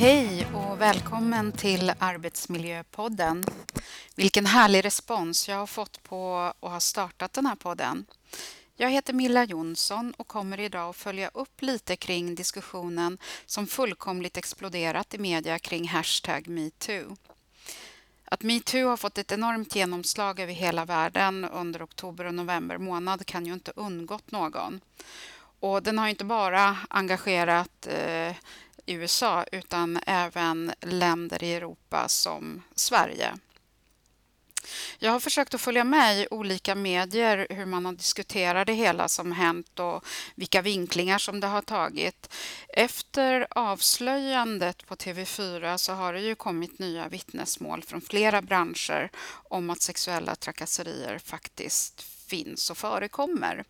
Hej och välkommen till Arbetsmiljöpodden. Vilken härlig respons jag har fått på att ha startat den här podden. Jag heter Milla Jonsson och kommer idag att följa upp lite kring diskussionen som fullkomligt exploderat i media kring hashtag metoo. Att metoo har fått ett enormt genomslag över hela världen under oktober och november månad kan ju inte undgått någon. Och den har inte bara engagerat eh, USA utan även länder i Europa som Sverige. Jag har försökt att följa med i olika medier hur man har diskuterat det hela som hänt och vilka vinklingar som det har tagit. Efter avslöjandet på TV4 så har det ju kommit nya vittnesmål från flera branscher om att sexuella trakasserier faktiskt finns och förekommer.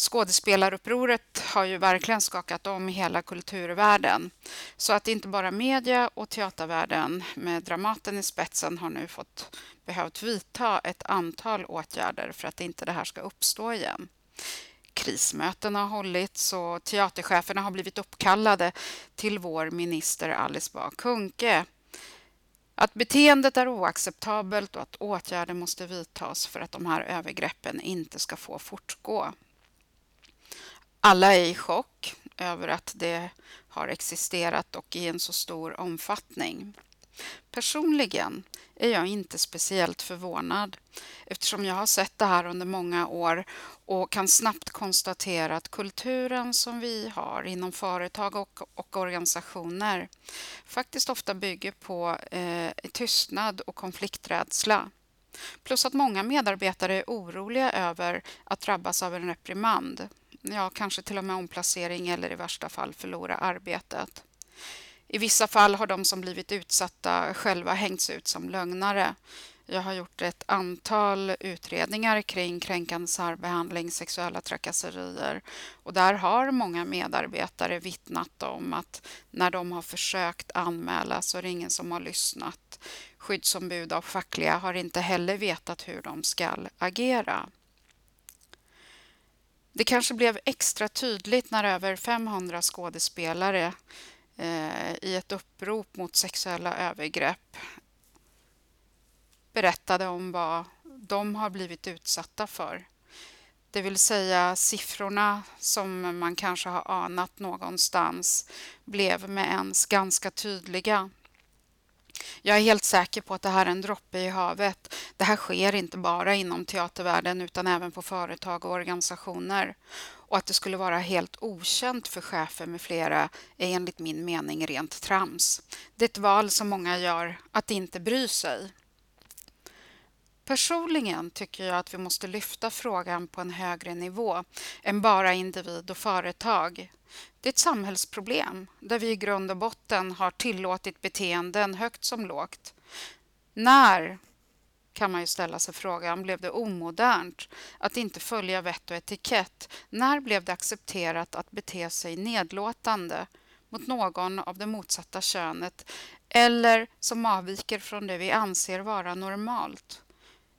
Skådespelarupproret har ju verkligen skakat om hela kulturvärlden. Så att inte bara media och teatervärlden med Dramaten i spetsen har nu fått behövt vidta ett antal åtgärder för att inte det här ska uppstå igen. Krismöten har hållits och teatercheferna har blivit uppkallade till vår minister Alice Bah Kuhnke. Att beteendet är oacceptabelt och att åtgärder måste vidtas för att de här övergreppen inte ska få fortgå. Alla är i chock över att det har existerat och i en så stor omfattning. Personligen är jag inte speciellt förvånad eftersom jag har sett det här under många år och kan snabbt konstatera att kulturen som vi har inom företag och, och organisationer faktiskt ofta bygger på eh, tystnad och konflikträdsla. Plus att många medarbetare är oroliga över att drabbas av en reprimand ja, kanske till och med omplacering eller i värsta fall förlora arbetet. I vissa fall har de som blivit utsatta själva hängts ut som lögnare. Jag har gjort ett antal utredningar kring kränkande särbehandling, sexuella trakasserier och där har många medarbetare vittnat om att när de har försökt anmäla så är det ingen som har lyssnat. Skyddsombud och fackliga har inte heller vetat hur de ska agera. Det kanske blev extra tydligt när över 500 skådespelare eh, i ett upprop mot sexuella övergrepp berättade om vad de har blivit utsatta för. Det vill säga siffrorna som man kanske har anat någonstans blev med ens ganska tydliga. Jag är helt säker på att det här är en droppe i havet. Det här sker inte bara inom teatervärlden utan även på företag och organisationer. Och att det skulle vara helt okänt för chefer med flera är enligt min mening rent trams. Det är ett val som många gör att inte bry sig. Personligen tycker jag att vi måste lyfta frågan på en högre nivå än bara individ och företag. Det är ett samhällsproblem där vi i grund och botten har tillåtit beteenden högt som lågt. När, kan man ju ställa sig frågan, blev det omodernt att inte följa vett och etikett? När blev det accepterat att bete sig nedlåtande mot någon av det motsatta könet eller som avviker från det vi anser vara normalt?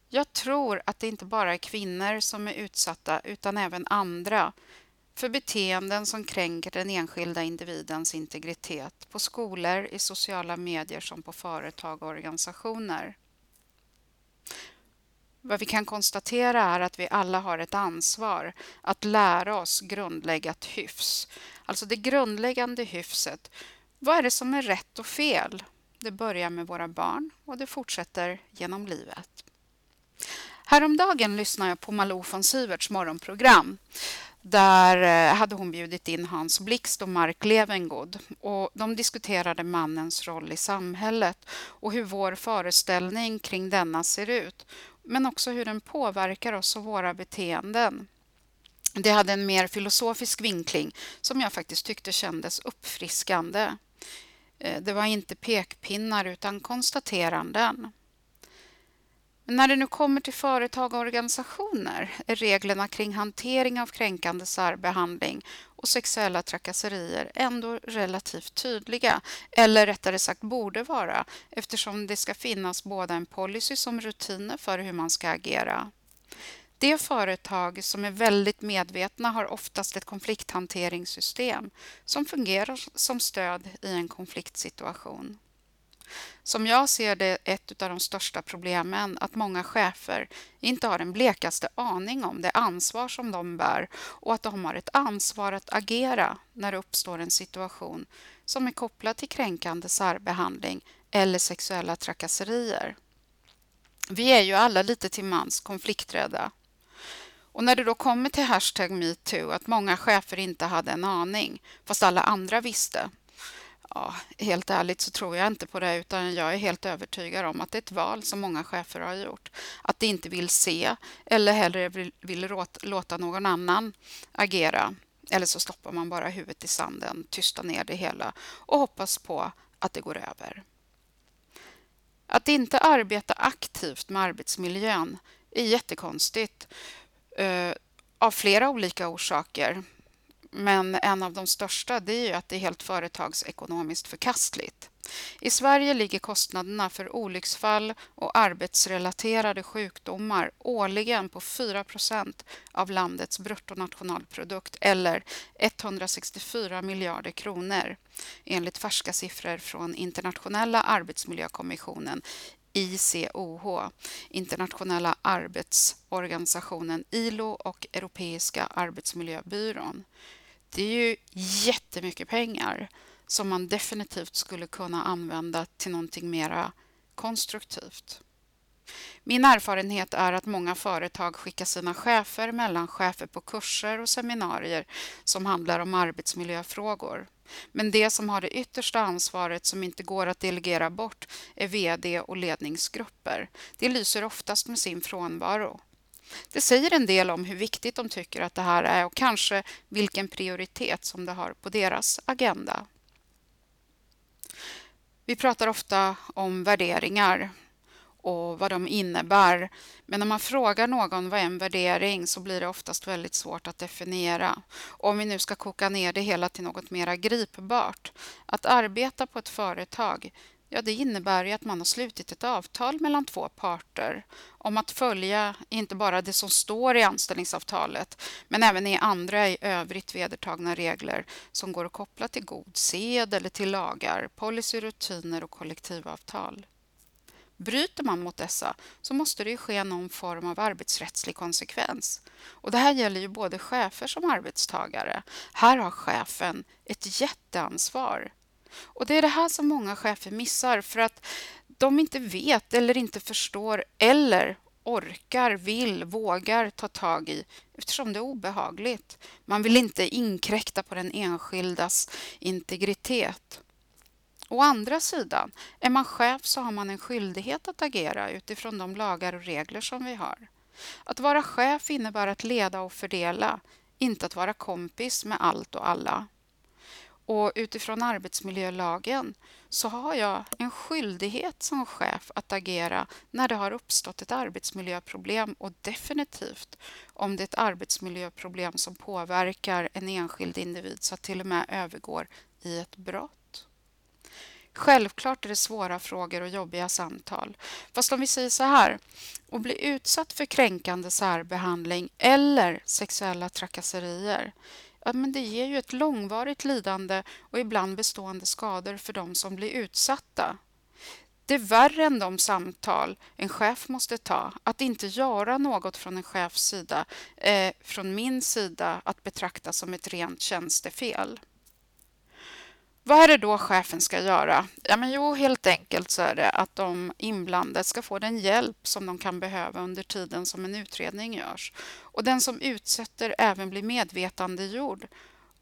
Jag tror att det inte bara är kvinnor som är utsatta utan även andra för beteenden som kränker den enskilda individens integritet på skolor, i sociala medier som på företag och organisationer. Vad vi kan konstatera är att vi alla har ett ansvar att lära oss grundläggat hyfs. Alltså det grundläggande hyfset. Vad är det som är rätt och fel? Det börjar med våra barn och det fortsätter genom livet. Häromdagen lyssnade jag på Malou von Siverts morgonprogram. Där eh, hade hon bjudit in Hans Blixt och Mark Levengood och de diskuterade mannens roll i samhället och hur vår föreställning kring denna ser ut, men också hur den påverkar oss och våra beteenden. Det hade en mer filosofisk vinkling som jag faktiskt tyckte kändes uppfriskande. Eh, det var inte pekpinnar utan konstateranden. Men när det nu kommer till företag och organisationer är reglerna kring hantering av kränkande särbehandling och sexuella trakasserier ändå relativt tydliga, eller rättare sagt borde vara, eftersom det ska finnas både en policy som rutiner för hur man ska agera. De företag som är väldigt medvetna har oftast ett konflikthanteringssystem som fungerar som stöd i en konfliktsituation. Som jag ser det ett av de största problemen att många chefer inte har den blekaste aning om det ansvar som de bär och att de har ett ansvar att agera när det uppstår en situation som är kopplad till kränkande särbehandling eller sexuella trakasserier. Vi är ju alla lite till mans konflikträdda. Och när det då kommer till hashtag metoo, att många chefer inte hade en aning, fast alla andra visste, Ja, helt ärligt så tror jag inte på det utan jag är helt övertygad om att det är ett val som många chefer har gjort. Att de inte vill se eller hellre vill, vill låta någon annan agera. Eller så stoppar man bara huvudet i sanden, tystar ner det hela och hoppas på att det går över. Att inte arbeta aktivt med arbetsmiljön är jättekonstigt eh, av flera olika orsaker. Men en av de största det är ju att det är helt företagsekonomiskt förkastligt. I Sverige ligger kostnaderna för olycksfall och arbetsrelaterade sjukdomar årligen på 4% av landets bruttonationalprodukt eller 164 miljarder kronor enligt färska siffror från Internationella arbetsmiljökommissionen ICOH, Internationella arbetsorganisationen ILO och Europeiska arbetsmiljöbyrån. Det är ju jättemycket pengar som man definitivt skulle kunna använda till någonting mera konstruktivt. Min erfarenhet är att många företag skickar sina chefer mellan chefer på kurser och seminarier som handlar om arbetsmiljöfrågor. Men det som har det yttersta ansvaret som inte går att delegera bort är VD och ledningsgrupper. Det lyser oftast med sin frånvaro. Det säger en del om hur viktigt de tycker att det här är och kanske vilken prioritet som det har på deras agenda. Vi pratar ofta om värderingar och vad de innebär. Men när man frågar någon vad är en värdering så blir det oftast väldigt svårt att definiera. om vi nu ska koka ner det hela till något mera gripbart. Att arbeta på ett företag Ja, det innebär ju att man har slutit ett avtal mellan två parter om att följa inte bara det som står i anställningsavtalet men även i andra i övrigt vedertagna regler som går att koppla till god sed eller till lagar, policy, rutiner och kollektivavtal. Bryter man mot dessa så måste det ske någon form av arbetsrättslig konsekvens. Och det här gäller ju både chefer som arbetstagare. Här har chefen ett jätteansvar. Och det är det här som många chefer missar för att de inte vet eller inte förstår eller orkar, vill, vågar ta tag i eftersom det är obehagligt. Man vill inte inkräkta på den enskildas integritet. Å andra sidan, är man chef så har man en skyldighet att agera utifrån de lagar och regler som vi har. Att vara chef innebär att leda och fördela, inte att vara kompis med allt och alla. Och utifrån arbetsmiljölagen så har jag en skyldighet som chef att agera när det har uppstått ett arbetsmiljöproblem och definitivt om det är ett arbetsmiljöproblem som påverkar en enskild individ så att till och med övergår i ett brott. Självklart är det svåra frågor och jobbiga samtal. Fast om vi säger så här, att bli utsatt för kränkande särbehandling eller sexuella trakasserier, ja, men det ger ju ett långvarigt lidande och ibland bestående skador för de som blir utsatta. Det är värre än de samtal en chef måste ta. Att inte göra något från en chefs sida, eh, från min sida, att betrakta som ett rent tjänstefel. Vad är det då chefen ska göra? Ja, men jo, helt enkelt så är det att de inblandade ska få den hjälp som de kan behöva under tiden som en utredning görs. Och den som utsätter även blir medvetandegjord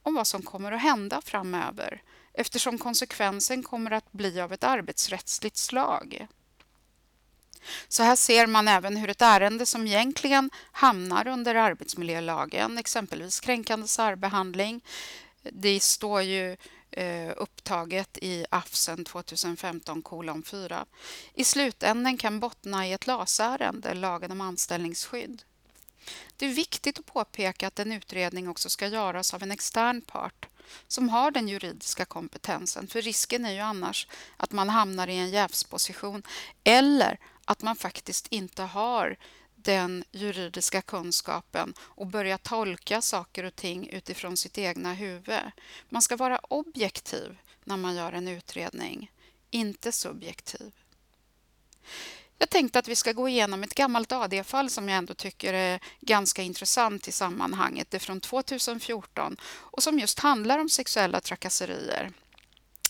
om vad som kommer att hända framöver eftersom konsekvensen kommer att bli av ett arbetsrättsligt slag. Så här ser man även hur ett ärende som egentligen hamnar under arbetsmiljölagen, exempelvis kränkande särbehandling, det står ju Eh, upptaget i AFSEN 2015 kolon 4. I slutänden kan bottna i ett LAS-ärende, lagen om anställningsskydd. Det är viktigt att påpeka att en utredning också ska göras av en extern part som har den juridiska kompetensen, för risken är ju annars att man hamnar i en jävsposition eller att man faktiskt inte har den juridiska kunskapen och börja tolka saker och ting utifrån sitt egna huvud. Man ska vara objektiv när man gör en utredning, inte subjektiv. Jag tänkte att vi ska gå igenom ett gammalt AD-fall som jag ändå tycker är ganska intressant i sammanhanget. Det är från 2014 och som just handlar om sexuella trakasserier.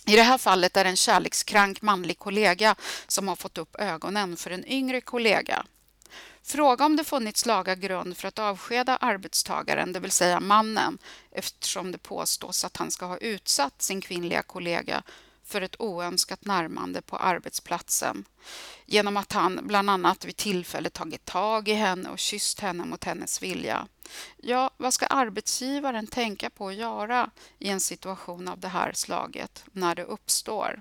I det här fallet är det en kärlekskrank manlig kollega som har fått upp ögonen för en yngre kollega. Fråga om det funnits laga grund för att avskeda arbetstagaren, det vill säga mannen, eftersom det påstås att han ska ha utsatt sin kvinnliga kollega för ett oönskat närmande på arbetsplatsen genom att han bland annat vid tillfälle tagit tag i henne och kysst henne mot hennes vilja. Ja, vad ska arbetsgivaren tänka på att göra i en situation av det här slaget när det uppstår?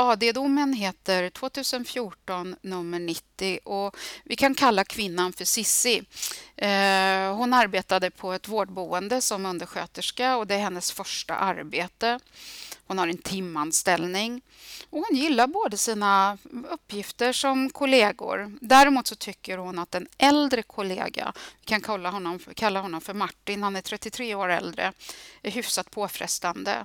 AD-domen heter 2014 nummer 90 och vi kan kalla kvinnan för Sissi. Eh, hon arbetade på ett vårdboende som undersköterska och det är hennes första arbete. Hon har en timanställning och hon gillar både sina uppgifter som kollegor. Däremot så tycker hon att en äldre kollega, vi kan kalla honom, kalla honom för Martin, han är 33 år äldre, är hyfsat påfrestande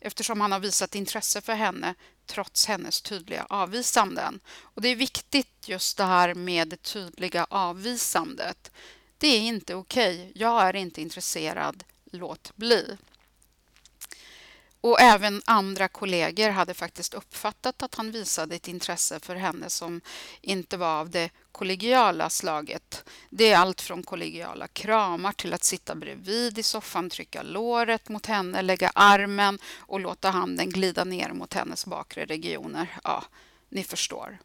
eftersom han har visat intresse för henne trots hennes tydliga avvisanden. Och Det är viktigt just det här med det tydliga avvisandet. Det är inte okej. Okay. Jag är inte intresserad. Låt bli. Och även andra kollegor hade faktiskt uppfattat att han visade ett intresse för henne som inte var av det kollegiala slaget. Det är allt från kollegiala kramar till att sitta bredvid i soffan, trycka låret mot henne, lägga armen och låta handen glida ner mot hennes bakre regioner. Ja, ni förstår.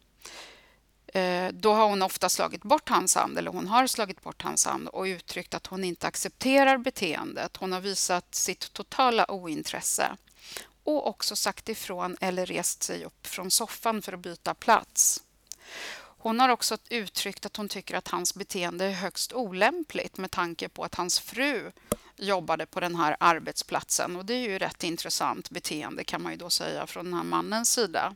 Eh, då har hon ofta slagit bort hans hand, eller hon har slagit bort hans hand och uttryckt att hon inte accepterar beteendet. Hon har visat sitt totala ointresse och också sagt ifrån eller rest sig upp från soffan för att byta plats. Hon har också uttryckt att hon tycker att hans beteende är högst olämpligt med tanke på att hans fru jobbade på den här arbetsplatsen. Och det är ju rätt intressant beteende kan man ju då säga från den här mannens sida.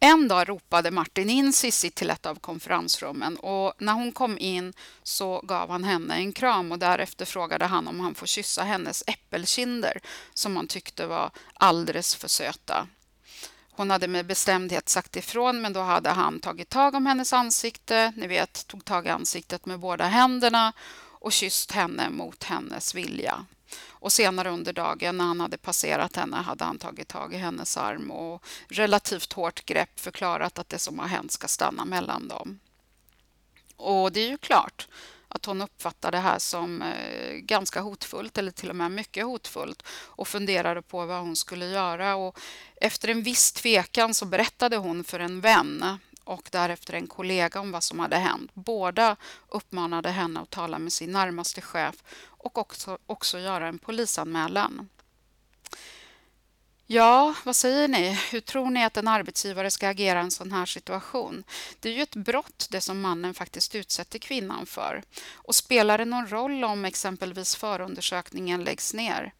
En dag ropade Martin in Sissi till ett av konferensrummen och när hon kom in så gav han henne en kram och därefter frågade han om han får kyssa hennes äppelkinder som han tyckte var alldeles för söta. Hon hade med bestämdhet sagt ifrån men då hade han tagit tag om hennes ansikte, ni vet, tog tag i ansiktet med båda händerna och kysst henne mot hennes vilja. Och senare under dagen när han hade passerat henne hade han tagit tag i hennes arm och relativt hårt grepp förklarat att det som har hänt ska stanna mellan dem. Och det är ju klart att hon uppfattar det här som eh, ganska hotfullt eller till och med mycket hotfullt och funderade på vad hon skulle göra. Och efter en viss tvekan så berättade hon för en vän och därefter en kollega om vad som hade hänt. Båda uppmanade henne att tala med sin närmaste chef och också, också göra en polisanmälan. Ja, vad säger ni? Hur tror ni att en arbetsgivare ska agera i en sån här situation? Det är ju ett brott det som mannen faktiskt utsätter kvinnan för. Och spelar det någon roll om exempelvis förundersökningen läggs ner?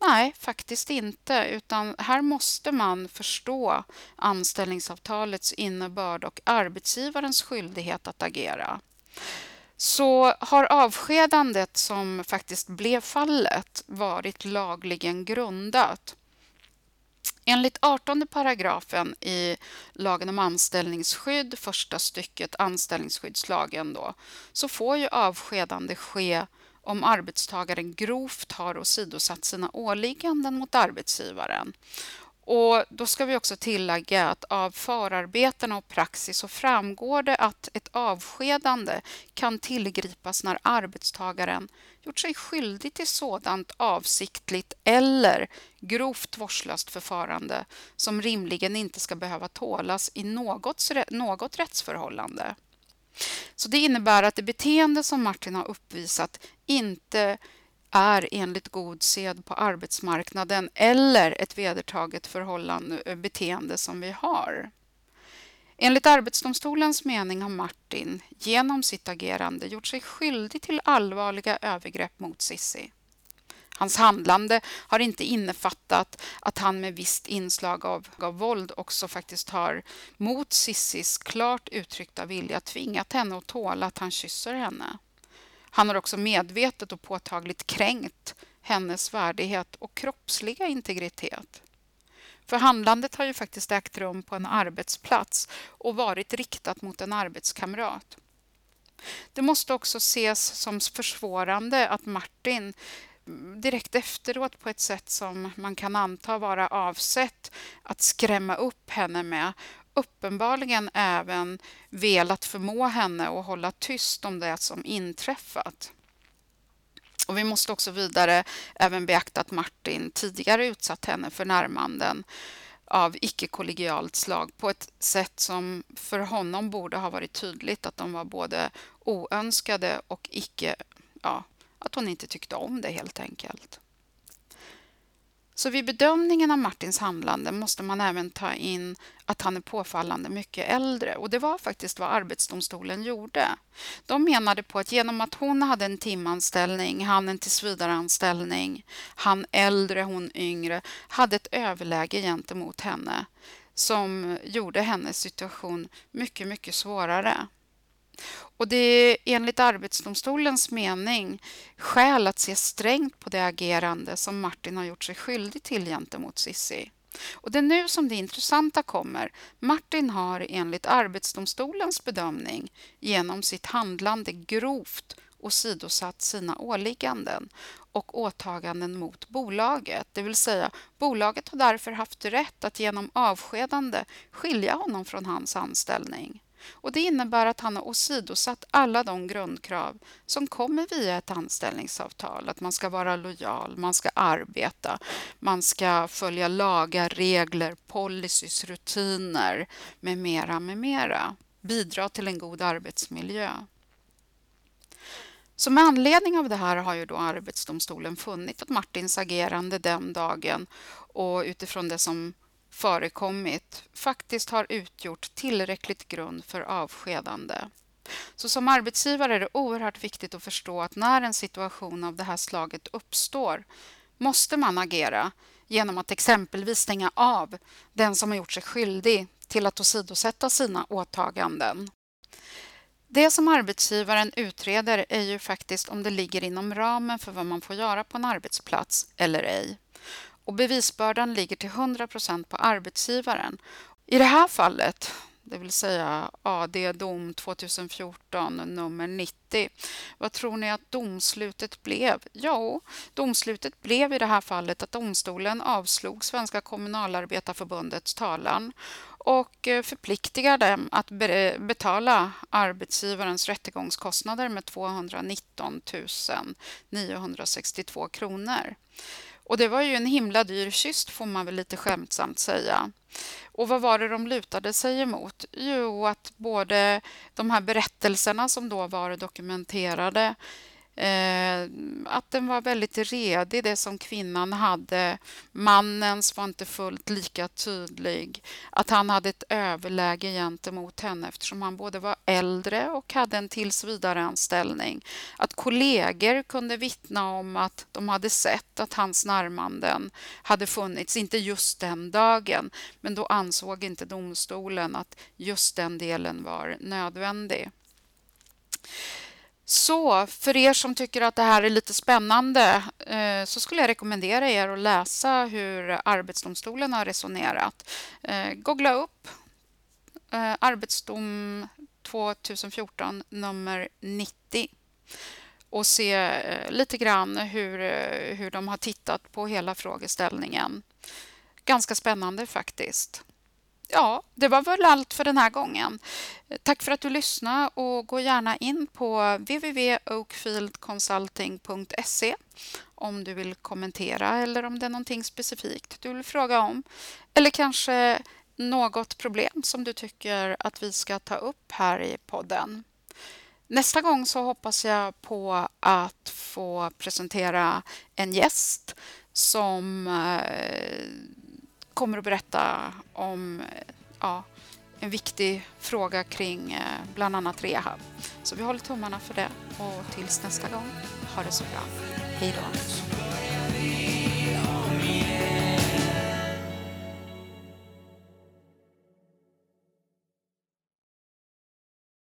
Nej, faktiskt inte, utan här måste man förstå anställningsavtalets innebörd och arbetsgivarens skyldighet att agera så har avskedandet som faktiskt blev fallet varit lagligen grundat. Enligt 18 paragrafen i lagen om anställningsskydd, första stycket anställningsskyddslagen, då, så får ju avskedande ske om arbetstagaren grovt har åsidosatt sina åligganden mot arbetsgivaren och Då ska vi också tillägga att av förarbetena och praxis så framgår det att ett avskedande kan tillgripas när arbetstagaren gjort sig skyldig till sådant avsiktligt eller grovt vårdslöst förfarande som rimligen inte ska behöva tålas i något, något rättsförhållande. Så Det innebär att det beteende som Martin har uppvisat inte är enligt god sed på arbetsmarknaden eller ett vedertaget förhållande, eh, beteende som vi har. Enligt Arbetsdomstolens mening har Martin genom sitt agerande gjort sig skyldig till allvarliga övergrepp mot Sissi. Hans handlande har inte innefattat att han med visst inslag av, av våld också faktiskt har mot Sissis klart uttryckta vilja tvingat henne att tåla att han kysser henne. Han har också medvetet och påtagligt kränkt hennes värdighet och kroppsliga integritet. För handlandet har ju faktiskt ägt rum på en arbetsplats och varit riktat mot en arbetskamrat. Det måste också ses som försvårande att Martin direkt efteråt på ett sätt som man kan anta vara avsett att skrämma upp henne med uppenbarligen även velat förmå henne att hålla tyst om det som inträffat. Och vi måste också vidare även beakta att Martin tidigare utsatt henne för närmanden av icke-kollegialt slag på ett sätt som för honom borde ha varit tydligt att de var både oönskade och icke, ja, att hon inte tyckte om det helt enkelt. Så vid bedömningen av Martins handlande måste man även ta in att han är påfallande mycket äldre och det var faktiskt vad Arbetsdomstolen gjorde. De menade på att genom att hon hade en timanställning, han en tillsvidareanställning, han äldre, hon yngre, hade ett överläge gentemot henne som gjorde hennes situation mycket, mycket svårare. Och det är enligt Arbetsdomstolens mening skäl att se strängt på det agerande som Martin har gjort sig skyldig till gentemot Sissi. Och det är nu som det intressanta kommer. Martin har enligt Arbetsdomstolens bedömning genom sitt handlande grovt åsidosatt sina åligganden och åtaganden mot bolaget. Det vill säga, bolaget har därför haft rätt att genom avskedande skilja honom från hans anställning. Och Det innebär att han har åsidosatt alla de grundkrav som kommer via ett anställningsavtal. Att man ska vara lojal, man ska arbeta, man ska följa lagar, regler, policies, rutiner med mera, med mera. Bidra till en god arbetsmiljö. Så med anledning av det här har ju då Arbetsdomstolen funnit att Martins agerande den dagen och utifrån det som förekommit faktiskt har utgjort tillräckligt grund för avskedande. Så som arbetsgivare är det oerhört viktigt att förstå att när en situation av det här slaget uppstår måste man agera genom att exempelvis stänga av den som har gjort sig skyldig till att åsidosätta sina åtaganden. Det som arbetsgivaren utreder är ju faktiskt om det ligger inom ramen för vad man får göra på en arbetsplats eller ej och bevisbördan ligger till 100% på arbetsgivaren. I det här fallet, det vill säga AD dom 2014 nummer 90. Vad tror ni att domslutet blev? Jo, domslutet blev i det här fallet att domstolen avslog Svenska kommunalarbetarförbundets talan och eh, förpliktigar dem att betala arbetsgivarens rättegångskostnader med 219 962 kronor. Och det var ju en himla dyr kyst får man väl lite skämtsamt säga. Och vad var det de lutade sig emot? Jo, att både de här berättelserna som då var dokumenterade Eh, att den var väldigt redig, det som kvinnan hade. Mannens var inte fullt lika tydlig. Att han hade ett överläge gentemot henne eftersom han både var äldre och hade en tillsvidareanställning. Att kollegor kunde vittna om att de hade sett att hans närmanden hade funnits, inte just den dagen, men då ansåg inte domstolen att just den delen var nödvändig. Så för er som tycker att det här är lite spännande eh, så skulle jag rekommendera er att läsa hur Arbetsdomstolen har resonerat. Eh, googla upp eh, Arbetsdom 2014 nummer 90 och se lite grann hur, hur de har tittat på hela frågeställningen. Ganska spännande faktiskt ja, det var väl allt för den här gången. Tack för att du lyssnade och gå gärna in på www.oakfieldconsulting.se om du vill kommentera eller om det är någonting specifikt du vill fråga om. Eller kanske något problem som du tycker att vi ska ta upp här i podden. Nästa gång så hoppas jag på att få presentera en gäst som eh, kommer att berätta om ja, en viktig fråga kring eh, bland annat rehab. Så vi håller tummarna för det och tills nästa gång, ha det så bra. Hej då!